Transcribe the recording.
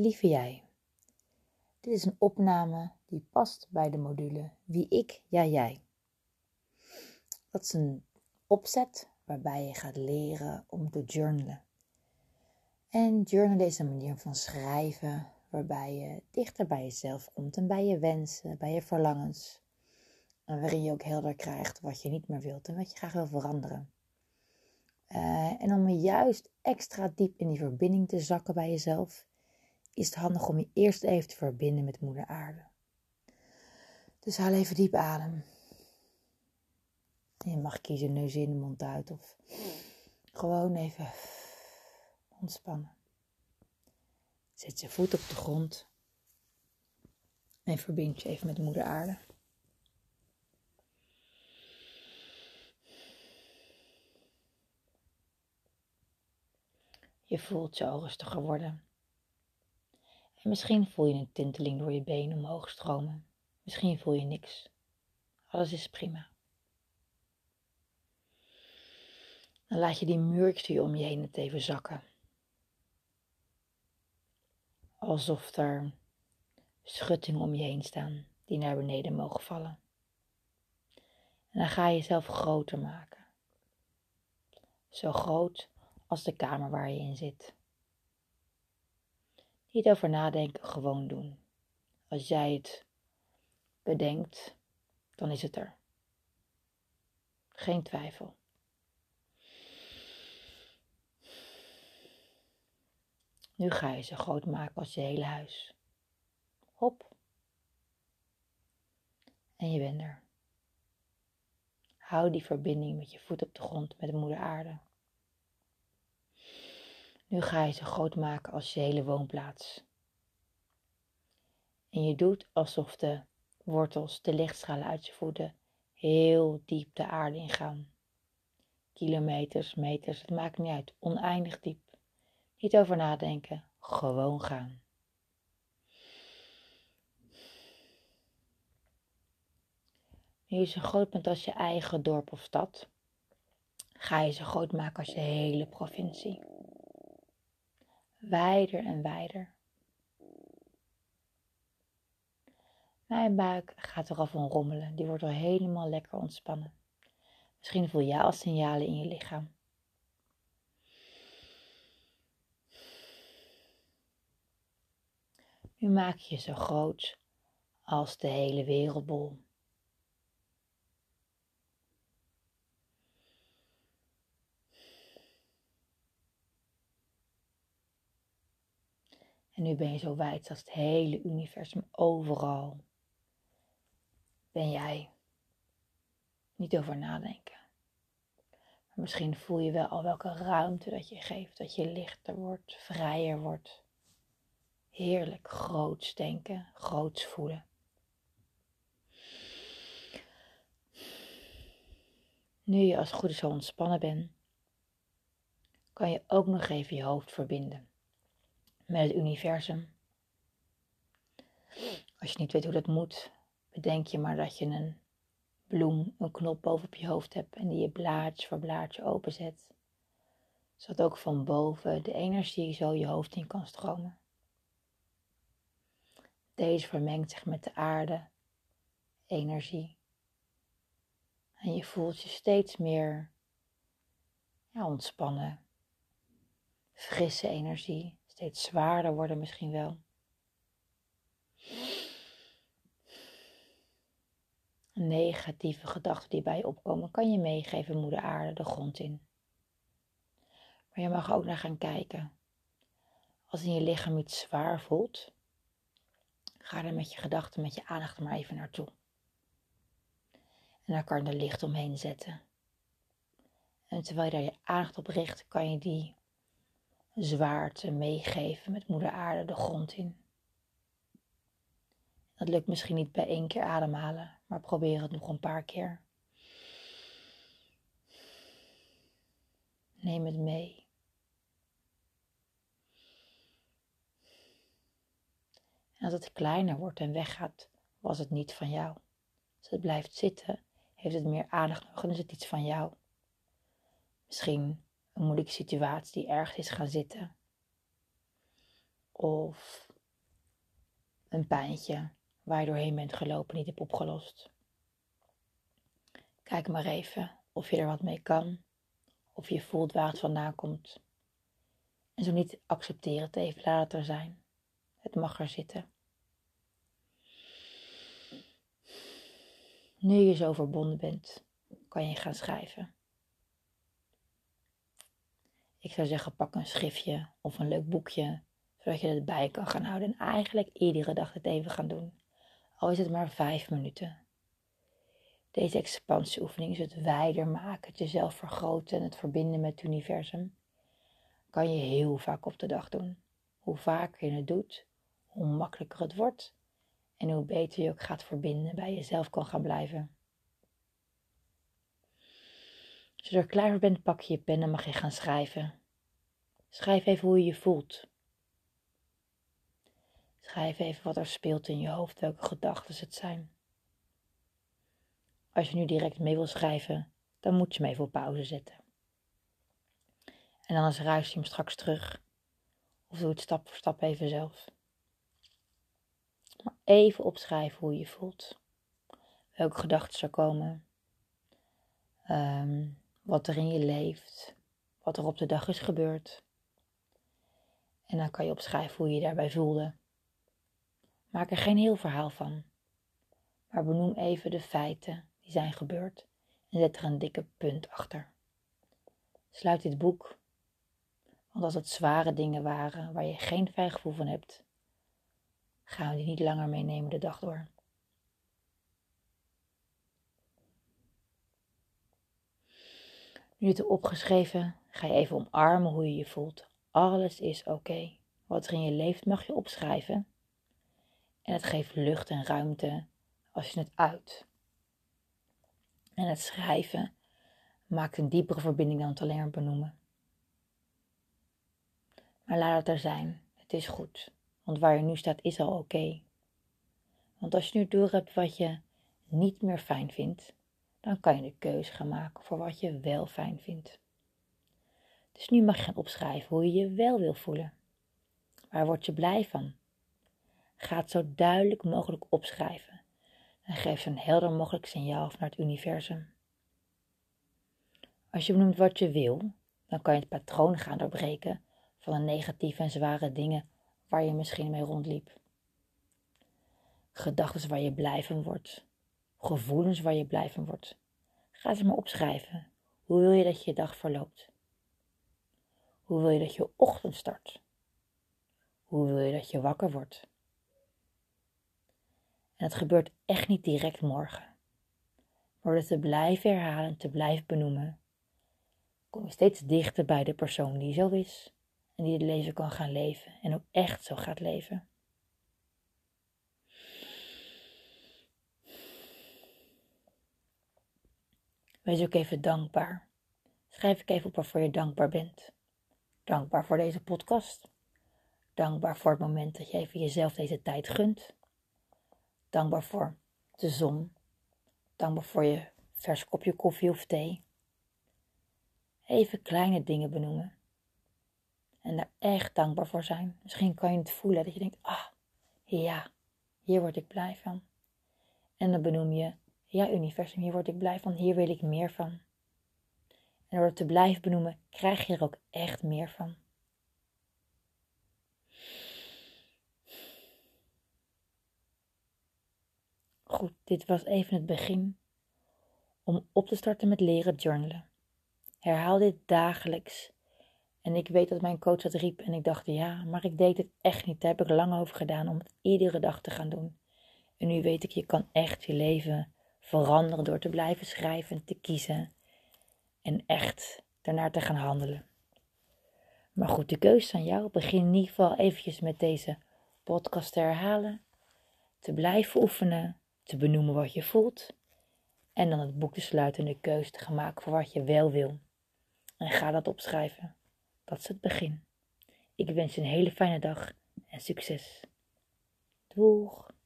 Lieve jij. Dit is een opname die past bij de module Wie ik, ja jij. Dat is een opzet waarbij je gaat leren om te journalen. En journalen is een manier van schrijven waarbij je dichter bij jezelf komt en bij je wensen, bij je verlangens. En waarin je ook helder krijgt wat je niet meer wilt en wat je graag wil veranderen. Uh, en om juist extra diep in die verbinding te zakken bij jezelf, is het handig om je eerst even te verbinden met Moeder Aarde. Dus haal even diep adem. En je mag kiezen neus in, mond uit of gewoon even ontspannen. Zet je voet op de grond en verbind je even met Moeder Aarde. Je voelt je al rustiger worden. En misschien voel je een tinteling door je benen omhoog stromen. Misschien voel je niks. Alles is prima. Dan laat je die die om je heen het even zakken. Alsof er schuttingen om je heen staan die naar beneden mogen vallen. En dan ga je jezelf groter maken. Zo groot als de kamer waar je in zit. Niet over nadenken, gewoon doen. Als jij het bedenkt, dan is het er. Geen twijfel. Nu ga je ze groot maken als je hele huis. Hop. En je bent er. Hou die verbinding met je voet op de grond met de moeder aarde. Nu ga je ze groot maken als je hele woonplaats. En je doet alsof de wortels, de lichtstralen uit je voeten, heel diep de aarde ingaan. Kilometers, meters, het maakt niet uit, oneindig diep. Niet over nadenken, gewoon gaan. Nu je zo groot bent als je eigen dorp of stad, ga je ze groot maken als je hele provincie wijder en wijder. Mijn buik gaat er al van rommelen, die wordt al helemaal lekker ontspannen. Misschien voel jij al signalen in je lichaam. Nu maak je je zo groot als de hele wereldbol. En nu ben je zo wijd als het hele universum, overal. Ben jij. Niet over nadenken. Maar misschien voel je wel al welke ruimte dat je geeft, dat je lichter wordt, vrijer wordt. Heerlijk groots denken, groots voelen. Nu je als het goed zo ontspannen bent, kan je ook nog even je hoofd verbinden met het universum. Als je niet weet hoe dat moet, bedenk je maar dat je een bloem, een knop boven op je hoofd hebt en die je blaadje voor blaadje openzet. Zodat ook van boven de energie zo je hoofd in kan stromen. Deze vermengt zich met de aarde, energie. En je voelt je steeds meer ontspannen, frisse energie steeds zwaarder worden misschien wel. Negatieve gedachten die bij je opkomen, kan je meegeven, moeder aarde, de grond in. Maar je mag ook naar gaan kijken. Als in je lichaam iets zwaar voelt, ga er met je gedachten, met je aandacht maar even naartoe. En dan kan je er licht omheen zetten. En terwijl je daar je aandacht op richt, kan je die zwaarte meegeven met moeder aarde de grond in. Dat lukt misschien niet bij één keer ademhalen, maar probeer het nog een paar keer. Neem het mee. En als het kleiner wordt en weggaat, was het niet van jou. Als het blijft zitten, heeft het meer aandacht nodig en is het iets van jou. Misschien een moeilijke situatie die ergens is gaan zitten. Of een pijntje waar je doorheen bent gelopen niet hebt opgelost. Kijk maar even of je er wat mee kan, of je voelt waar het vandaan komt. En zo niet, accepteer het even, laat het er zijn. Het mag er zitten. Nu je zo verbonden bent, kan je gaan schrijven. Ik zou zeggen, pak een schriftje of een leuk boekje, zodat je het bij kan gaan houden en eigenlijk iedere dag het even gaan doen. Al is het maar vijf minuten. Deze expansieoefening is het wijder maken, het jezelf vergroten en het verbinden met het universum. Kan je heel vaak op de dag doen. Hoe vaker je het doet, hoe makkelijker het wordt en hoe beter je ook gaat verbinden, bij jezelf kan gaan blijven. Als je er klaar voor bent, pak je je pen en mag je gaan schrijven. Schrijf even hoe je je voelt. Schrijf even wat er speelt in je hoofd, welke gedachten het zijn. Als je nu direct mee wil schrijven, dan moet je hem even op pauze zetten. En dan ruis je hem straks terug. Of doe het stap voor stap even zelf. Even opschrijven hoe je je voelt. Welke gedachten er komen. Um, wat er in je leeft. Wat er op de dag is gebeurd. En dan kan je opschrijven hoe je je daarbij voelde. Maak er geen heel verhaal van. Maar benoem even de feiten die zijn gebeurd en zet er een dikke punt achter. Sluit dit boek, want als het zware dingen waren waar je geen fijn gevoel van hebt, gaan we die niet langer meenemen de dag door. Hebt opgeschreven, ga je even omarmen hoe je je voelt. Alles is oké. Wat er in je leeft mag je opschrijven. En het geeft lucht en ruimte als je het uit. En het schrijven maakt een diepere verbinding dan het alleen maar benoemen. Maar laat het er zijn. Het is goed. Want waar je nu staat is al oké. Want als je nu door hebt wat je niet meer fijn vindt, dan kan je de keuze gaan maken voor wat je wel fijn vindt. Dus nu mag je gaan opschrijven hoe je je wel wil voelen. Waar word je blij van? Ga het zo duidelijk mogelijk opschrijven en geef een helder mogelijk signaal naar het universum. Als je benoemt wat je wil, dan kan je het patroon gaan doorbreken van de negatieve en zware dingen waar je misschien mee rondliep. Gedachten waar je blij van wordt, gevoelens waar je blij van wordt. Ga ze maar opschrijven. Hoe wil je dat je dag verloopt? Hoe wil je dat je ochtend start? Hoe wil je dat je wakker wordt? En het gebeurt echt niet direct morgen. Maar door het te blijven herhalen, te blijven benoemen, kom je steeds dichter bij de persoon die zo is en die het leven kan gaan leven en ook echt zo gaat leven. Wees ook even dankbaar. Schrijf ik even op waarvoor je dankbaar bent. Dankbaar voor deze podcast. Dankbaar voor het moment dat je even jezelf deze tijd gunt. Dankbaar voor de zon. Dankbaar voor je vers kopje koffie of thee. Even kleine dingen benoemen. En daar echt dankbaar voor zijn. Misschien kan je het voelen dat je denkt, ah, ja, hier word ik blij van. En dan benoem je, ja universum, hier word ik blij van, hier wil ik meer van. En door het te blijven benoemen, krijg je er ook echt meer van. Goed, dit was even het begin om op te starten met leren journalen. Herhaal dit dagelijks. En ik weet dat mijn coach dat riep en ik dacht, ja, maar ik deed het echt niet. Daar heb ik lang over gedaan om het iedere dag te gaan doen. En nu weet ik, je kan echt je leven veranderen door te blijven schrijven, te kiezen en echt daarnaar te gaan handelen. Maar goed, de keuze is aan jou. Begin in ieder geval eventjes met deze podcast te herhalen, te blijven oefenen, te benoemen wat je voelt en dan het boek te sluiten en de keuze te gaan maken voor wat je wel wil. En ga dat opschrijven. Dat is het begin. Ik wens je een hele fijne dag en succes. Doeg!